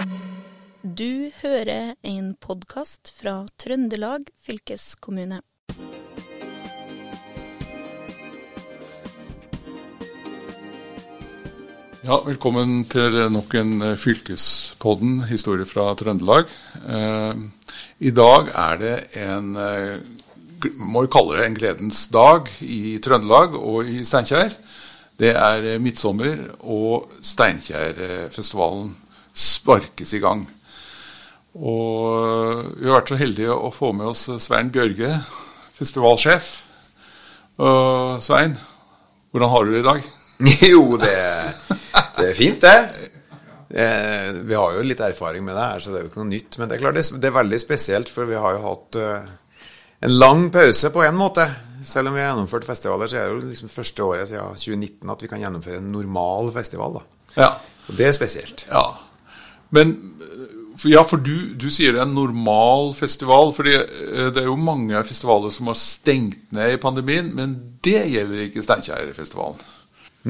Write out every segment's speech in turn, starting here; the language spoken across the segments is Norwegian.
Du hører en podkast fra Trøndelag fylkeskommune. Ja, velkommen til nok en eh, fylkespodden, historie fra Trøndelag. Eh, I dag er det en eh, må vi kalle det en gledens dag i Trøndelag og i Steinkjer. Det er midtsommer, og Steinkjerfestivalen sparkes i gang. Og vi har vært så heldige å få med oss Svein Bjørge, festivalsjef. Uh, Svein, hvordan har du det i dag? jo, det, det, er fint, det. Eh, vi har jo litt erfaring med det her, så det er jo ikke noe nytt. Men det er klart det, det er veldig spesielt, for vi har jo hatt uh, en lang pause på en måte. Selv om vi har gjennomført festivaler, så er det jo liksom første året siden 2019 at vi kan gjennomføre en normal festival. da. Ja. Og det er spesielt. Ja, Men ja, for du, du sier det er en normal festival. fordi det er jo mange festivaler som har stengt ned i pandemien, men det gjelder ikke Steinkjerfestivalen.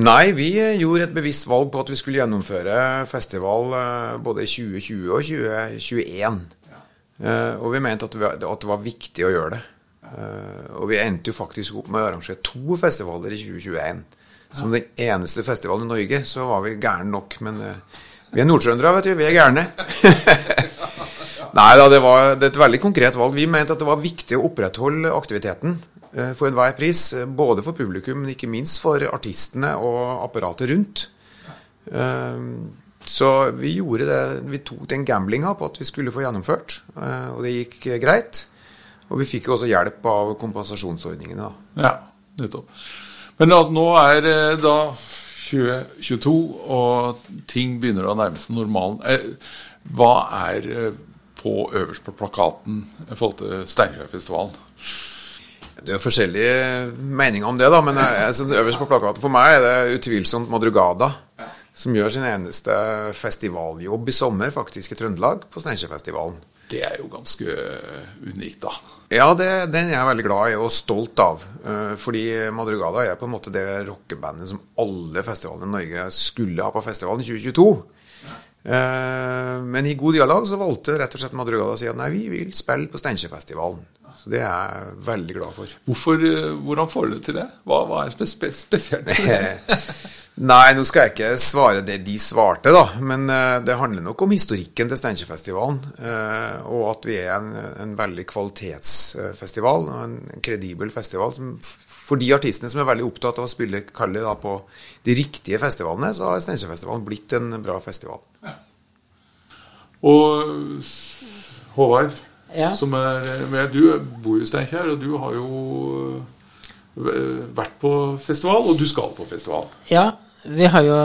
Nei, vi gjorde et bevisst valg på at vi skulle gjennomføre festival både i 2020 og 2021. Ja. Og vi mente at det var viktig å gjøre det. Og vi endte jo faktisk opp med å arrangere to festivaler i 2021. Som den eneste festivalen i Norge, så var vi gærne nok. Men vi er nordtrøndere, vet du. Vi er gærne. Nei da, det var et veldig konkret valg. Vi mente at det var viktig å opprettholde aktiviteten for enhver pris. Både for publikum, men ikke minst for artistene og apparatet rundt. Så vi gjorde det, vi tok den gamblinga på at vi skulle få gjennomført, og det gikk greit. Og vi fikk jo også hjelp av kompensasjonsordningene. da. Ja, nettopp. Men altså, nå er da 2022, og ting begynner å nærme seg normalen. Hva er på øverst på plakaten i forhold til Steinkjerfestivalen? Det er forskjellige meninger om det, da, men altså, øverst på plakaten for meg er det utvilsomt Madrugada, som gjør sin eneste festivaljobb i sommer, faktisk i Trøndelag, på Steinkjerfestivalen. Det er jo ganske unikt, da. Ja, det, den er jeg veldig glad i og stolt av. Fordi Madrugada er på en måte det rockebandet som alle festivalene i Norge skulle ha på festivalen i 2022. Men i god dialog så valgte rett og slett Madrugada å si at nei, vi vil spille på Steinkjerfestivalen. Så det er jeg veldig glad for. Hvorfor, hvordan får du til det? Hva, hva er spe spesielt? Nei, nå skal jeg ikke svare det de svarte, da. Men det handler nok om historikken til Steinkjerfestivalen. Og at vi er en, en veldig kvalitetsfestival, og en kredibel festival. Som, for de artistene som er veldig opptatt av å spille kalle da, på de riktige festivalene, så har Steinkjerfestivalen blitt en bra festival. Ja. Og Håvard, ja. som er med Du bor i Steinkjer, og du har jo vært på festival, og du skal på festival. Ja, vi har jo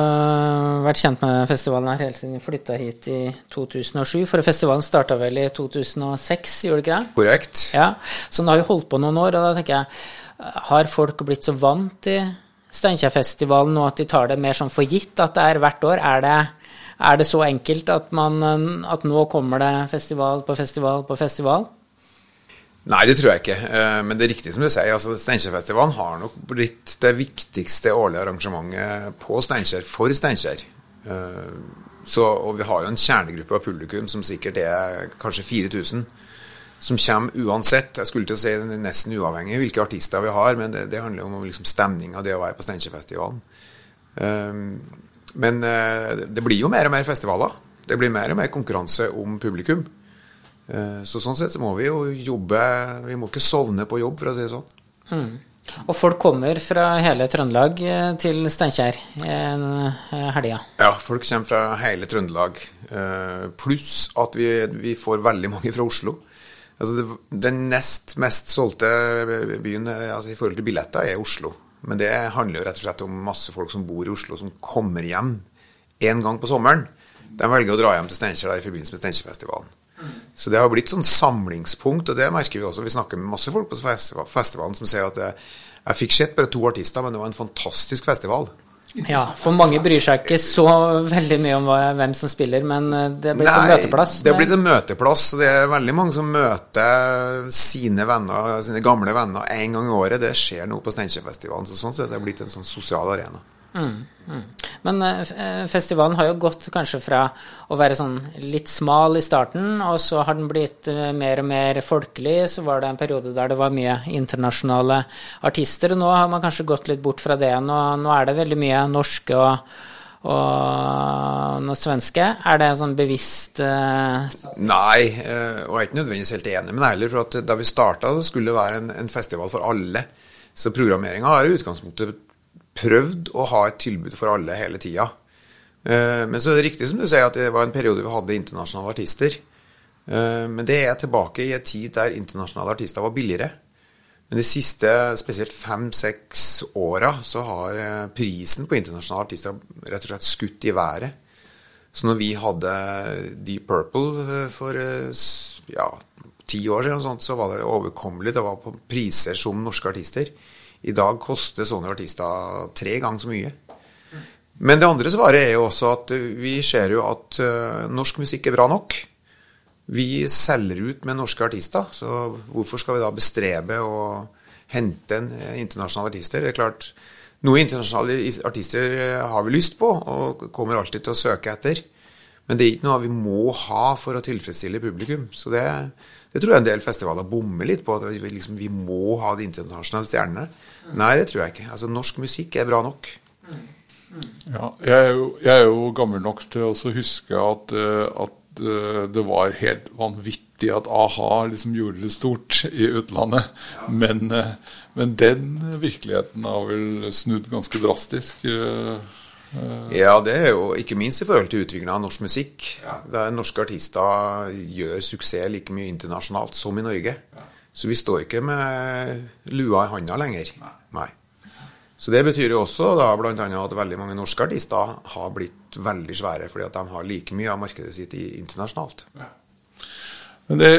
vært kjent med festivalen her helt siden vi flytta hit i 2007. For festivalen starta vel i 2006, gjorde det ikke det? Korrekt. Ja, Så den har jo holdt på noen år, og da tenker jeg Har folk blitt så vant til Steinkjerfestivalen nå at de tar det mer sånn for gitt at det er hvert år? Er det, er det så enkelt at, man, at nå kommer det festival på festival på festival? Nei, det tror jeg ikke. Men det er riktig som du sier. altså Steinkjerfestivalen har nok blitt det viktigste årlige arrangementet på Steinkjer for Steinkjer. Så, og vi har jo en kjernegruppe av publikum som sikkert er kanskje 4000. Som kommer uansett. Jeg skulle til å si det er nesten uavhengig hvilke artister vi har, men det, det handler om liksom stemninga det å være på Steinkjerfestivalen. Men det blir jo mer og mer festivaler. Det blir mer og mer konkurranse om publikum. Så sånn sett så må vi jo jobbe Vi må ikke sovne på jobb, for å si det sånn. Mm. Og folk kommer fra hele Trøndelag til Steinkjer helga? Ja, folk kommer fra hele Trøndelag. Pluss at vi, vi, får veldig mange fra Oslo. Altså det, Den nest mest solgte byen altså i forhold til billetter er Oslo. Men det handler jo rett og slett om masse folk som bor i Oslo, som kommer hjem én gang på sommeren. De velger å dra hjem til Steinkjer i forbindelse med Steinkjerfestivalen. Så det har blitt sånn samlingspunkt, og det merker vi også. Vi snakker med masse folk på festivalen som sier at jeg fikk sett bare to artister, men det var en fantastisk festival. Ja, for mange bryr seg ikke så veldig mye om hvem som spiller, men det er blitt Nei, en møteplass. Det er blitt en møteplass, og det er veldig mange som møter sine venner, sine gamle venner en gang i året. Det skjer noe på Steinkjerfestivalen, så sånn sett er det blitt en sånn sosial arena. Men eh, festivalen har jo gått kanskje fra å være sånn litt smal i starten, og så har den blitt eh, mer og mer folkelig. Så var det en periode der det var mye internasjonale artister. og Nå har man kanskje gått litt bort fra det. Nå, nå er det veldig mye norske og, og noe svenske. Er det en sånn bevisst eh, Nei, eh, og jeg er ikke nødvendigvis helt enig med deg heller. For at da vi starta, skulle det være en, en festival for alle. Så programmeringa har i utgangspunktet prøvd å ha et tilbud for alle hele tida. Eh, men så er det riktig som du sier, at det var en periode vi hadde internasjonale artister. Eh, men det er tilbake i en tid der internasjonale artister var billigere. Men de siste spesielt fem-seks åra så har eh, prisen på internasjonale artister rett og slett skutt i været. Så når vi hadde Deep Purple for ja, ti år siden, så var det overkommelig. Det var på priser som norske artister. I dag koster sånne artister tre ganger så mye. Men det andre svaret er jo også at vi ser jo at uh, norsk musikk er bra nok. Vi selger ut med norske artister, så hvorfor skal vi da bestrebe å hente en uh, internasjonale artister? Det er klart, Noen internasjonale artister eh, har vi lyst på, og kommer alltid til å søke etter. Men det er ikke noe vi må ha for å tilfredsstille publikum. Så det, det tror jeg en del festivaler bommer litt på. At vi, liksom, vi må ha de internasjonale stjernene. Nei, det tror jeg ikke. Altså, Norsk musikk er bra nok. Ja, jeg, er jo, jeg er jo gammel nok til å huske at, eh, at eh, det var helt vanvittig at a-ha liksom gjorde det stort i utlandet. Men, eh, men, den virkeligheten har vel snudd ganske drastisk. Ja, det er jo ikke minst i forhold til utviklinga av norsk musikk. Ja. Der norske artister gjør suksess like mye internasjonalt som i Norge. Ja. Så vi står ikke med lua i handa lenger. Nei. Nei. Så det betyr jo også da bl.a. at veldig mange norske artister har blitt veldig svære fordi at de har like mye av markedet sitt internasjonalt. Ja. Men det,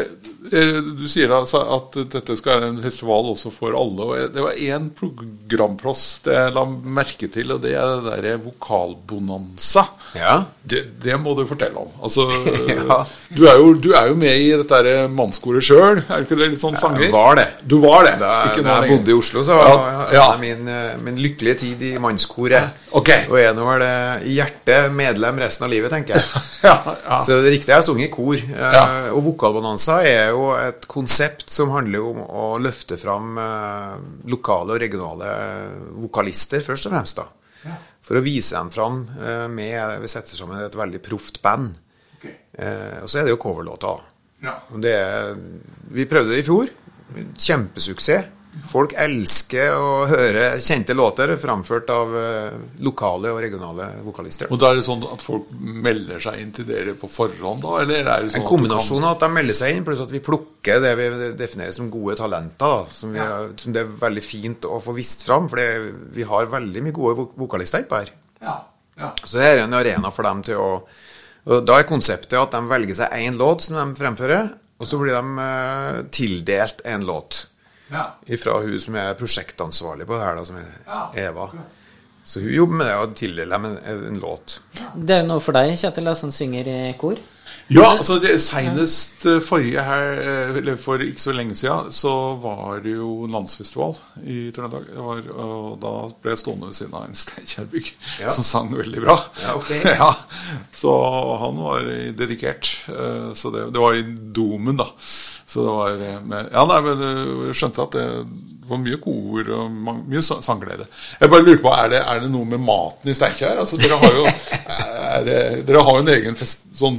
Du sier altså at dette skal være en festival også for alle. og Det var én Det jeg la merke til, og det er det derre vokalbonanza. Ja. Det, det, må du fortelle om. Altså, ja. du, er jo, du, er jo, med i dette mannskoret sjøl, er du ikke det? Litt sånn sanger? Jeg var det. Du var det. Da, da jeg bodde i Oslo, så var ja. det min, eh, min, lykkelige tid i mannskoret. Okay. Og er nå vel i hjertet medlem resten av livet, tenker jeg. Så det riktige er å synge i kor. Eh, og vokal Bonanza er jo et konsept som handler om å løfte fram eh, lokale og regionale vokalister, først og fremst. da. For å vise dem fram eh, med Vi setter sammen et veldig proft band. Okay. Eh, og så er det jo coverlåter. Ja. vi prøvde det i fjor. Kjempesuksess. Folk elsker å høre kjente låter framført av uh, lokale og regionale vokalister. Og da er det sånn at folk melder seg inn til dere på forhånd, da? Eller er det sånn en kombinasjon av at de melder seg inn, pluss at vi plukker det vi definerer som gode talenter. Da, som, vi, ja. som, det er veldig fint å få vist fram, for vi har veldig mye gode vokalister på her. Ja. Ja. Så det er en arena for dem til å og Da er konseptet at de velger seg én låt som de fremfører, og så blir de uh, tildelt en låt. Ja. Fra hun som er prosjektansvarlig på det her, da, som er Eva. Så hun jobber med det og tildeler dem en, en, låt. Det er noe for deg, Kjetil, som synger i kor? Ja, altså det, senest eh, forrige her, eh, eller for ikke så lenge siden, så var det jo landsfestival i Trøndelag. Og da ble jeg stående ved siden av en Steinkjerbygg ja. som sang veldig bra. Ja, okay. ja, så han var dedikert. Eh, så det, det var i Domen, da. Så det var eh, med, Ja, nei, men jeg eh, skjønte at det var mye kor og mye sangglede. Jeg bare lurer på, er det, er det noe med maten i Steinkjer? Altså, dere har jo det, dere har en egen fest, sånn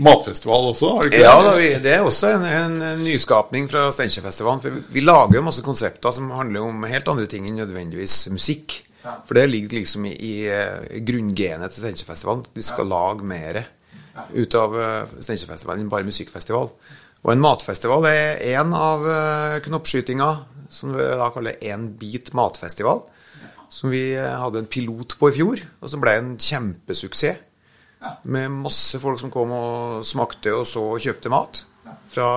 matfestival også? Har ja, da, vi, det er også en, en, en nyskapning fra Steinkjerfestivalen. For vi, vi, lager jo masse konsepter som handler om helt andre ting enn nødvendigvis musikk. Ja. For det ligger liksom i, i, i grunngenet til Steinkjerfestivalen. Vi skal ja. lage mer ut av Steinkjerfestivalen enn bare musikkfestival. Og en matfestival er én av uh, knoppskytinga, som vi da kaller Én bit matfestival. Som vi eh, hadde en pilot på i fjor, og som ble en kjempesuksess. Med masse folk som kom og smakte og så og kjøpte mat. Fra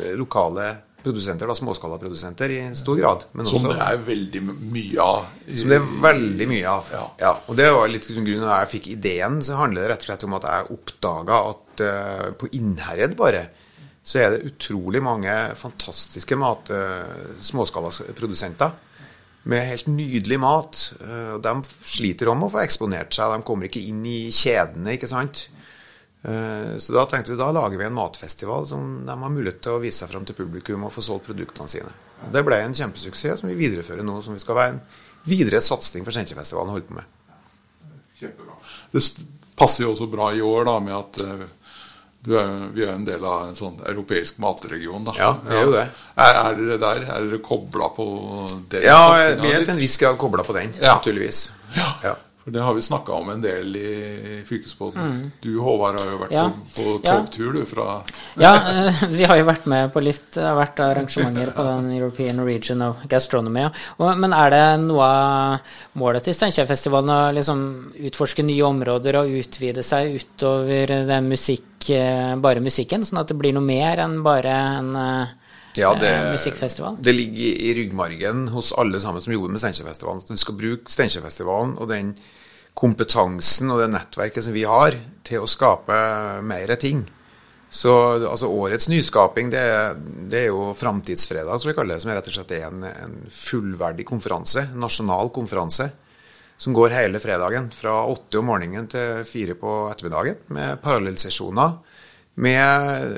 eh, lokale produsenter, da, småskalaprodusenter i stor grad. som det er veldig mye av? Som det er veldig mye av, ja. ja. Og det var litt grunnen at jeg fikk ideen, så handler det rett og slett om at jeg oppdaga at uh, på Innherred bare så er det utrolig mange fantastiske mat, småskalaprodusenter. med helt nydelig mat. Eh, De sliter om å få eksponert seg, de kommer ikke inn i kjedene, ikke sant. Eh, Så da tenkte vi da lager vi en matfestival som de har mulighet til å vise seg fram til publikum og få solgt produktene sine. Det ble en kjempesuksess som vi viderefører nå, som vi skal være en videre satsing for Steinkjerfestivalen holder på med. Kjempebra. Det passer jo også bra i år da, med at eh, er, vi er en del av en sånn europeisk matregion. Da. Ja, vi er jo det. Er, er dere der? Er dere kobla på den Ja, vi er til en viss grad kobla på den, Ja. naturligvis. Ja. Ja. For det har vi snakka om en del i fylkesbåten. Du Håvard har jo vært Mm. Ja. på, på togtur du fra Ja, eh, vi har jo vært med på litt av har vært arrangementer på den European Region of Gastronomy. ja. Og, men er det noe av målet til Steinkjerfestivalen å liksom utforske nye områder og utvide seg utover den musikk, bare musikken, sånn at det blir noe mer enn bare en eh, Ja, det, eh, musikkfestival? det ligger i ryggmargen hos alle sammen som jobber med Steinkjerfestivalen. Vi skal bruke Steinkjerfestivalen og den kompetansen og det nettverket som vi har, til å skape mer ting. Så altså, årets nyskaping, det det er jo Framtidsfredag, som vi kaller det. Som rett og slett er en, en fullverdig konferanse. Nasjonal konferanse. Som går hele fredagen, fra åtte om morgenen til fire på ettermiddagen. Med parallellsesjoner. Med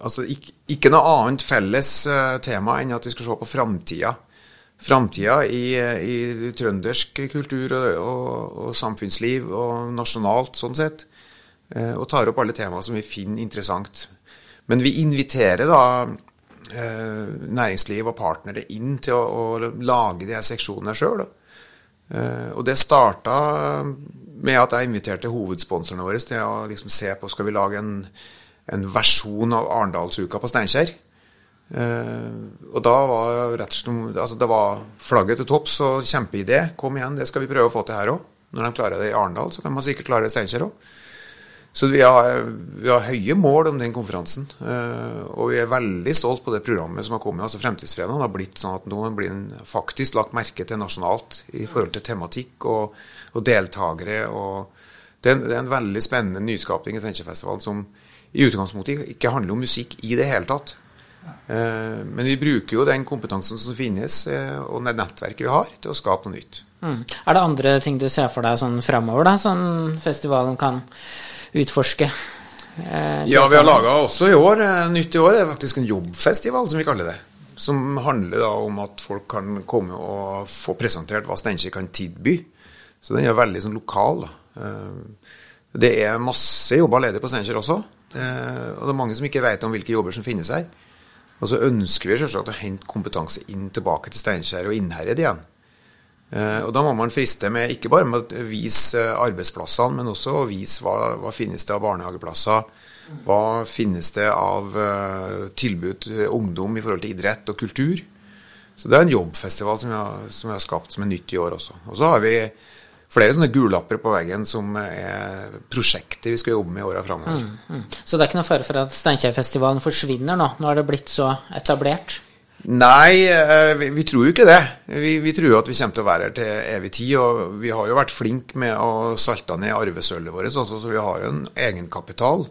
altså, ikke, ikke noe annet felles eh, tema enn at vi skal se på framtida. Framtida i, i trøndersk kultur og, og, og samfunnsliv og nasjonalt, sånn sett. Eh, og tar opp alle temaer som vi finner interessant. Men vi inviterer da eh, næringsliv og partnere inn til å, å lage de her seksjonene sjøl. Eh, og det starta med at jeg inviterte hovedsponsorene våre til å liksom se på skal vi lage en, en versjon av Arendalsuka på Steinkjer. Eh, og da var rett og slett altså det var flagget til topps og kjempeidé. Kom igjen, det skal vi prøve å få til her òg. Når de klarer det i Arendal, så kan man sikkert klare det i Steinkjer òg. Så vi har, vi har høye mål om den konferansen. eh, og vi er veldig stolt på det programmet som har kommet. altså Fremtidsfredagen har blitt sånn at nå blir den faktisk lagt merke til nasjonalt i forhold til tematikk og, og deltakere. og det er, en, det er en veldig spennende nyskapning i Steinkjerfestivalen som i utgangspunktet ikke handler om musikk i det hele tatt. Eh, men vi bruker jo den kompetansen som finnes, eh, og det nettverket vi har, til å skape noe nytt. Mm. Er det andre ting du ser for deg sånn framover, da, som festivalen kan utforske? Eh, Ja, vi har laga også i år, eh, nytt i år, er faktisk en jobbfestival, som vi kaller det. Som handler da om at folk kan komme og få presentert hva Steinkjer kan tilby. Så den er veldig sånn lokal. da. Eh, Det er masse jobber ledig på Steinkjer også. Og det er mange som ikke vet om hvilke jobber som finnes her. Og så ønsker vi selvsagt å hente kompetanse inn tilbake til Steinkjer og Innherred igjen. Eh, Og da må man friste med ikke bare med å vise eh, arbeidsplassene, men også å vise hva, hva finnes det av barnehageplasser. Hva finnes det av eh, tilbud til ungdom i forhold til idrett og kultur. Så det er en jobbfestival som vi har, skapt som er nytt i år også. Og så har vi flere sånne gullapper på veggen som er prosjekter vi skal jobbe med i åra framover. Mm. Så det er ikke noe fare for at Steinkjerfestivalen forsvinner nå? Nå har det blitt så etablert? Nei, eh, vi, vi tror jo ikke det. Vi, vi tror jo at vi kommer til å være her til evig tid. Og vi har jo vært flinke med å salte ned arvesølvet vårt så vi har jo en egenkapital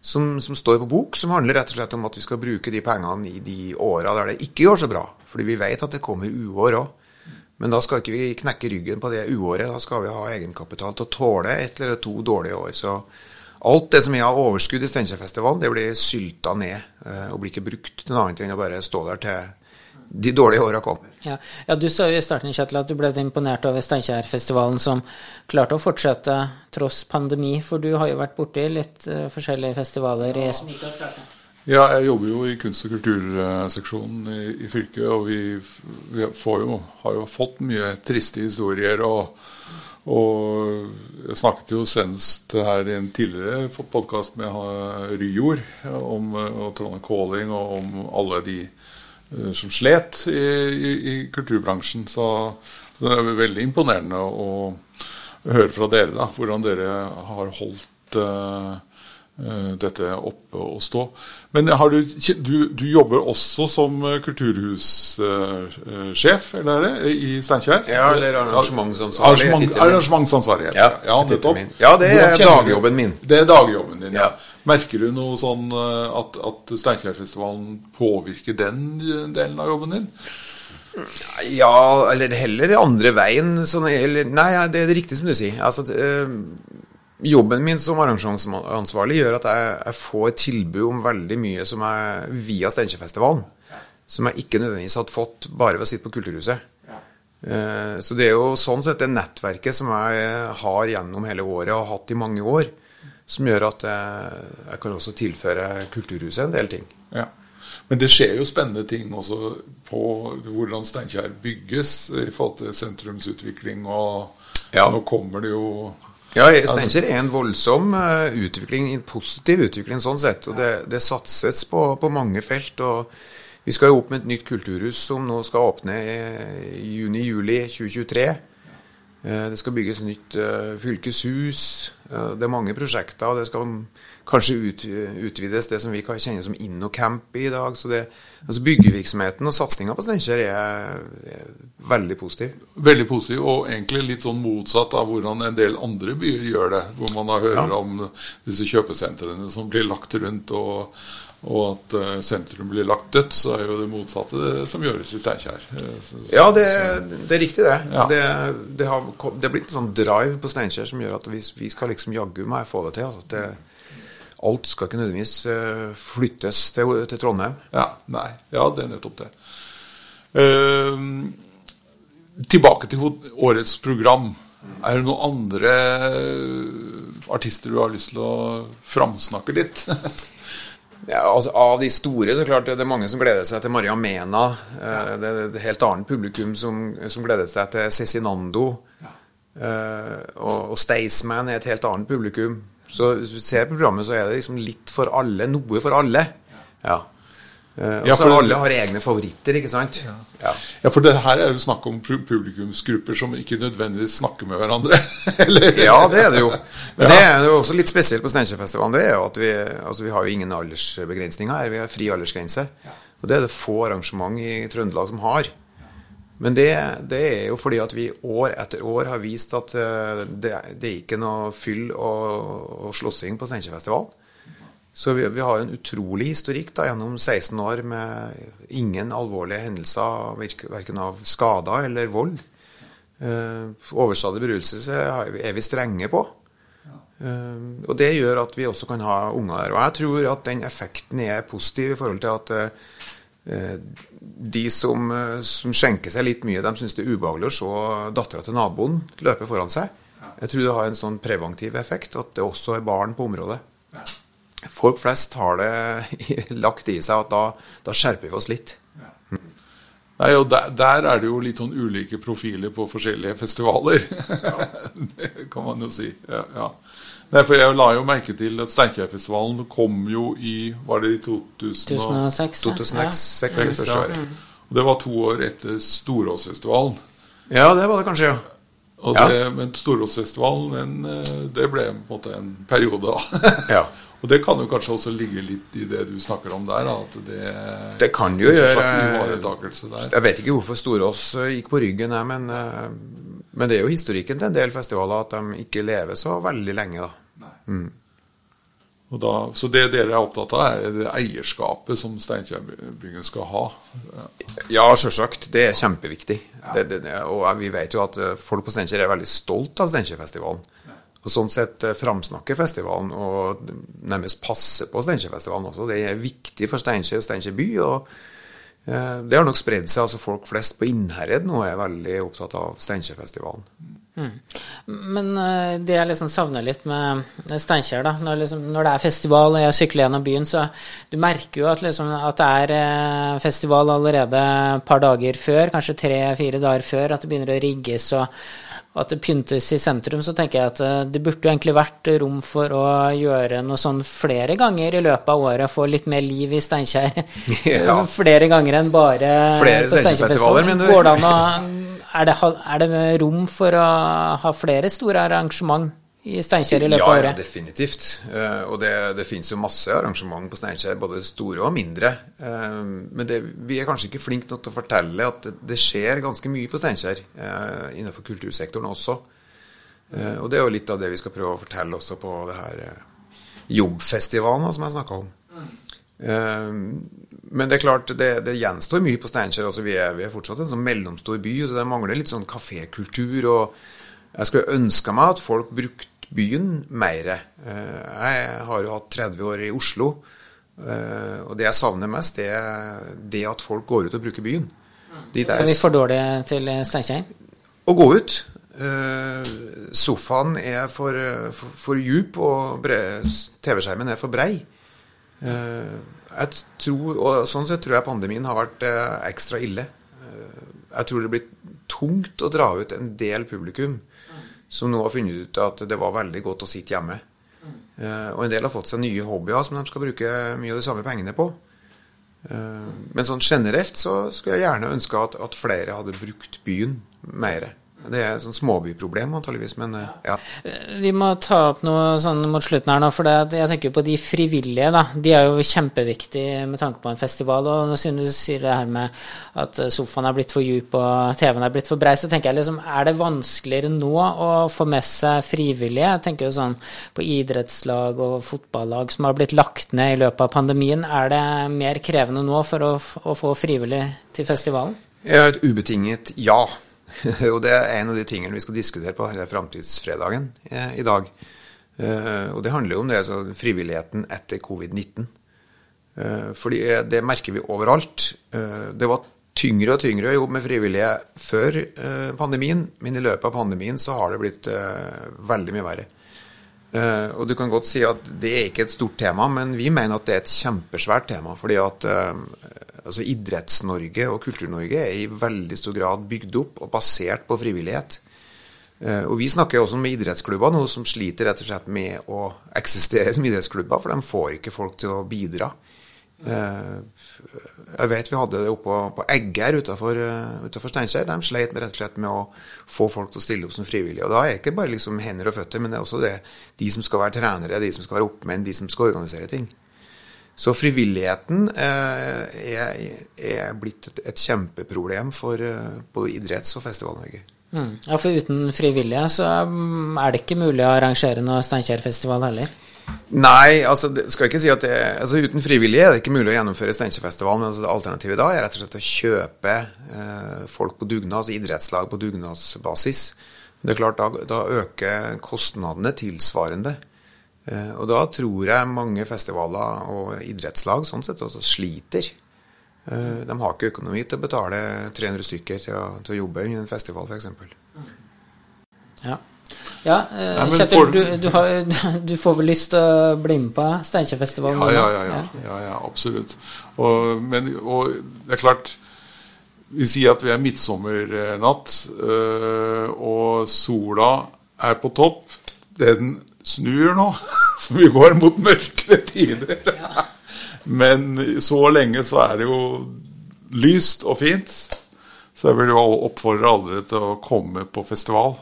som, som står på bok, som handler rett og slett om at vi skal bruke de pengene i de åra der det ikke går så bra. Fordi vi vet at det kommer uår òg. Men da skal ikke vi knekke ryggen på det uåret. Da skal vi ha egenkapital til å tåle ett eller to dårlige år. Så alt det som er av overskudd i Steinkjerfestivalen, det blir sylta ned og blir ikke brukt til noe annet enn å bare stå der til de dårlige åra kommer. Ja. ja, Du sa jo i starten Kjetil, at du ble imponert over Steinkjerfestivalen som klarte å fortsette tross pandemi, for du har jo vært borti litt uh, forskjellige festivaler i Ja, jeg jobber jo i kunst- og kulturseksjonen i, i fylket, og vi, vi får jo, har jo fått mye triste historier. Og, og jeg snakket jo senest her i en tidligere podkast med Ryjord om eh, Trondheim Calling og om alle de eh, som slet i, i, i kulturbransjen. Så det er veldig imponerende å høre fra dere da, hvordan dere har holdt eh, dette oppe og stå. Men har du, du, du jobber også som eh, kulturhussjef, eller er det, i Steinkjer? Ja, eller arrangementsansvarlig, Arrangement, min. arrangementsansvarlig. Ja, ja, nettopp. Ja, det er dagjobben min. Det er dagjobben din, ja. Ja. Merker du noe sånn eh, at, at Steinkjerfestivalen påvirker den delen av jobben din? Ja, eller heller andre veien. Sånn, eller, nei, det er det riktig som du sier. Altså, jobben min som arrangementsansvarlig gjør at jeg, jeg, får tilbud om veldig mye som er via Steinkjerfestivalen. Som jeg ikke nødvendigvis hadde fått bare ved å sitte på Kulturhuset. Uh, så det er jo sånn sett det nettverket som jeg har gjennom hele året og har hatt i mange år, som gjør at jeg, jeg kan også tilføre Kulturhuset en del ting. Ja. Men det skjer jo spennende ting også på hvordan Steinkjer bygges i forhold til sentrumsutvikling. Og ja. nå kommer det jo Ja, Steinkjer er en voldsom eh, utvikling, en positiv utvikling sånn sett. Og det, det satses på, på, mange felt. og Vi skal jo opp med et nytt kulturhus som nå skal åpne i juni-juli 2023. Eh, det skal bygges nytt eh, fylkeshus. Det er mange prosjekter. og det skal kanskje ut, utvides det som vi kan kjenne som InnoCamp i dag. så det, altså Byggevirksomheten og satsinga på Steinkjer er, er, veldig positiv. Veldig positiv, og egentlig litt sånn motsatt av hvordan en del andre byer gjør det. Hvor man har hørt ja. om disse kjøpesentrene som blir lagt rundt, og, og at uh, sentrum blir lagt dødt. Så er jo det motsatte det som gjøres i Steinkjer. Eh, ja, det, det, er riktig, det. Ja. Det, det, har, det er blitt en sånn drive på Steinkjer som gjør at vi, vi skal liksom jaggu meg få det til. altså det alt skal ikke nødvendigvis eh, flyttes til, til Trondheim. Ja, nei. Ja, det er nettopp det. Uh, tilbake til årets program. Er det noen andre artister du har lyst til å framsnakke litt? ja, altså Av de store så klart det er mange som gleder seg til Maria Mena. Ja. det er et helt annet publikum som, som gleder seg til Cezinando. Uh, og, og Staysman er et helt annet publikum. Så hvis du ser programmet, så er det liksom litt for alle. Noe for alle. Ja. Uh, og så ja, alle har egne favoritter, ikke sant? Ja. Ja. ja. for det her er jo snakk om publikumsgrupper som ikke nødvendigvis snakker med hverandre. ja, det er det jo. Men det er jo også litt spesielt på Steinkjerfestivalen. Det er jo at vi, altså vi har jo ingen aldersbegrensninger her. Vi har fri aldersgrense. Og det er det få arrangement i Trøndelag som har. Men det, det, er jo fordi at vi år etter år har vist at eh, det, det er ikke noe fyll og, og slåssing på Steinkjerfestivalen. Så vi, vi, har en utrolig historikk da, gjennom 16 år med ingen alvorlige hendelser, verken av skader eller vold. Uh, overstadig beruselse er vi strenge på. Uh, og det gjør at vi også kan ha unger. Og jeg tror at den effekten er positiv i forhold til at uh, de som, eh, som, skjenker seg litt mye, de syns det er ubehagelig å se dattera til naboen løpe foran seg. Jeg tror det har en sånn preventiv effekt, at det også er barn på området. Folk flest har det lagt i seg at da, da skjerper vi oss litt. Nei, og der, der, er det jo litt sånn ulike profiler på forskjellige festivaler. det kan man jo si. Ja, ja. Nei, for Jeg la jo merke til at Steinkjerfestivalen kom jo i Var det i 2006? 2006, ja. ja. Og Det var to år etter Storåsfestivalen. Ja, det var det kanskje, ja. Og ja. Men Storåsfestivalen, eh, det ble på en måte en periode, da. ja. Og det kan jo kanskje også ligge litt i det du snakker om der? At det, det kan jo gjøre Jeg vet ikke hvorfor Storås eh, gikk på ryggen, men, eh, men det er jo historikken til en del festivaler at de ikke lever så veldig lenge. da. Mm. Da, så det dere er opptatt av, er det eierskapet som Steinkjerbyggen skal ha? Ja, selvsagt. Det er kjempeviktig. Ja. Det, det, og vi vet jo at eh, folk på Steinkjer er veldig stolt av Steinkjerfestivalen. Og Sånn sett framsnakker festivalen og nærmest passer på Steinkjerfestivalen også. Det er viktig for Steinkjer og Steinkjer by. og eh, Det har nok spredd seg. altså Folk flest på Innherred nå er veldig opptatt av Steinkjerfestivalen. Mm. Men uh, det jeg liksom savner litt med Steinkjer, da, når, liksom, når, det er festival og jeg sykler gjennom byen, så du merker jo at, liksom, at det er uh, festival allerede et par dager før, kanskje tre-fire dager før, at det begynner å rigges og at det pyntes i sentrum, så tenker jeg at uh, det burde jo egentlig vært rom for å gjøre noe sånn flere ganger i løpet av året, få litt mer liv i Steinkjer. Ja. flere ganger enn bare flere på Steinkjerfestivaler, mener du? Å er det, er det rom for å ha flere store arrangement i Steinkjer i løpet av året? Ja, definitivt. Eh, og det, det finnes jo masse arrangement på Steinkjer, både store og mindre. Eh, men det, vi er kanskje ikke flinke nok til å fortelle at det, skjer ganske mye på Steinkjer eh, innenfor kultursektoren også. Og det er jo litt av det vi skal prøve å fortelle også på det her jobbfestivalen som jeg snakka om. men det er klart, det, det gjenstår mye på Steinkjer. Altså, vi, vi er fortsatt en sånn mellomstor by, så det mangler litt sånn kafékultur. Og jeg skulle ønska meg at folk brukte byen mer. Eh, jeg har jo hatt 30 år i Oslo, eh, og det jeg savner mest, det er det at folk går ut og bruker byen. De er vi for dårlige til Steinkjer? Å gå ut. Eh, sofaen er for, for, for djup, og TV-skjermen er for brei. Jeg tror, og Sånn sett tror jeg pandemien har vært ekstra ille. Jeg tror det blir tungt å dra ut en del publikum som nå har funnet ut at det var veldig godt å sitte hjemme. Uh, og en del har fått seg nye hobbyer som de skal bruke mye av de samme pengene på. Uh, men sånn generelt så skulle jeg gjerne ønske at, at flere hadde brukt byen mer. Det er et sånn småbyproblem, antageligvis, men eh, ja. Vi må ta opp noe sånn mot slutten her nå, for det, jeg tenker på de frivillige. da. De er jo kjempeviktige med tanke på en festival. Og siden du sier det her med at sofaen er blitt for djup og TV-en er blitt for brei, så tenker jeg liksom, er det vanskeligere nå å få med seg frivillige? Jeg tenker jo sånn på idrettslag og fotballag som har blitt lagt ned i løpet av pandemien. Er det mer krevende nå for å, å få frivillig til festivalen? Et ubetinget ja. og det er en av de tingene vi skal diskutere på Framtidsfredagen eh, i dag. Eh, og det handler jo om det, altså frivilligheten etter covid-19. Eh, fordi det merker vi overalt. Det var tyngre og tyngre å jobbe med frivillige før pandemien, men i løpet av pandemien så har det blitt veldig mye verre. Og du kan godt si at det er ikke et stort tema, men vi mener at det er et kjempesvært tema. fordi at altså Idretts-Norge og Kultur-Norge er i veldig stor grad bygd opp og basert på frivillighet. Eh, og Vi snakker også med idrettsklubber nå som sliter rett og slett med å eksistere som idrettsklubber, for de får ikke folk til å bidra. Eh, jeg vet vi hadde det oppe på Egger utenfor, eh, utenfor Steinkjer. De sleit rett og slett med å få folk til å stille opp som frivillige. Og Da er det ikke bare liksom hender og føtter, men det er også det, de som skal være trenere, de som skal være oppmenn, de som skal organisere ting. Så frivilligheten eh, er, er blitt et, et, kjempeproblem for eh, både idretts- og Festival-Norge. Mm. Ja, For uten frivillige så mm, er det ikke mulig å arrangere noe Steinkjerfestival heller? Nei, altså, skal ikke si at det, altså uten frivillige er det ikke mulig å gjennomføre Steinkjerfestivalen. Men altså, alternativet da er rett og slett å kjøpe eh, folk på dugnad, altså idrettslag på dugnadsbasis. Det er klart, Da, da øker kostnadene tilsvarende. Eh, og da tror jeg mange festivaler og idrettslag sånn sett også sliter. Eh, de har ikke økonomi til å betale 300 stykker til å, til å jobbe under en festival, f.eks. Ja. Ja, eh, Kjetil, du, du, har, du, får vel lyst til å bli med på Steinkjerfestivalen? Ja, ja, ja, ja, ja, absolutt. Og, men, og det er klart Vi sier at vi er midtsommernatt, og sola er på topp. Den snur nå, så vi går mot mørkere tider. Ja. Men så lenge så er det jo lyst og fint. Så jeg vil jo oppfordre alle til å komme på festival.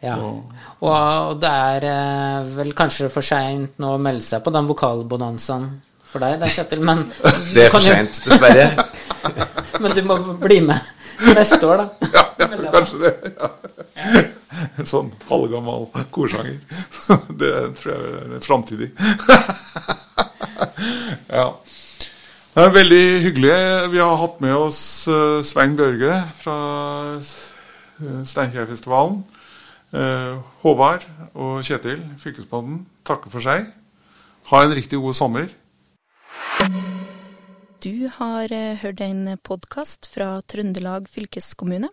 Ja. Og det er eh, vel kanskje for seint nå å melde seg på den vokalbonanzaen for deg, det, Kjetil, men Det er for seint, dessverre. men du må bli med neste år, da. Ja, ja kanskje det. Ja sånn halvgammal korsanger. Det tror jeg er framtidig. ja. Det er veldig hyggelig. Vi har hatt med oss eh, Svein Børge fra eh, Steinkjerfestivalen. Eh, Håvard og Kjetil, fylkesmannen, takker for seg. Ha en riktig god sommer. Du har hørt en podkast fra Trøndelag fylkeskommune.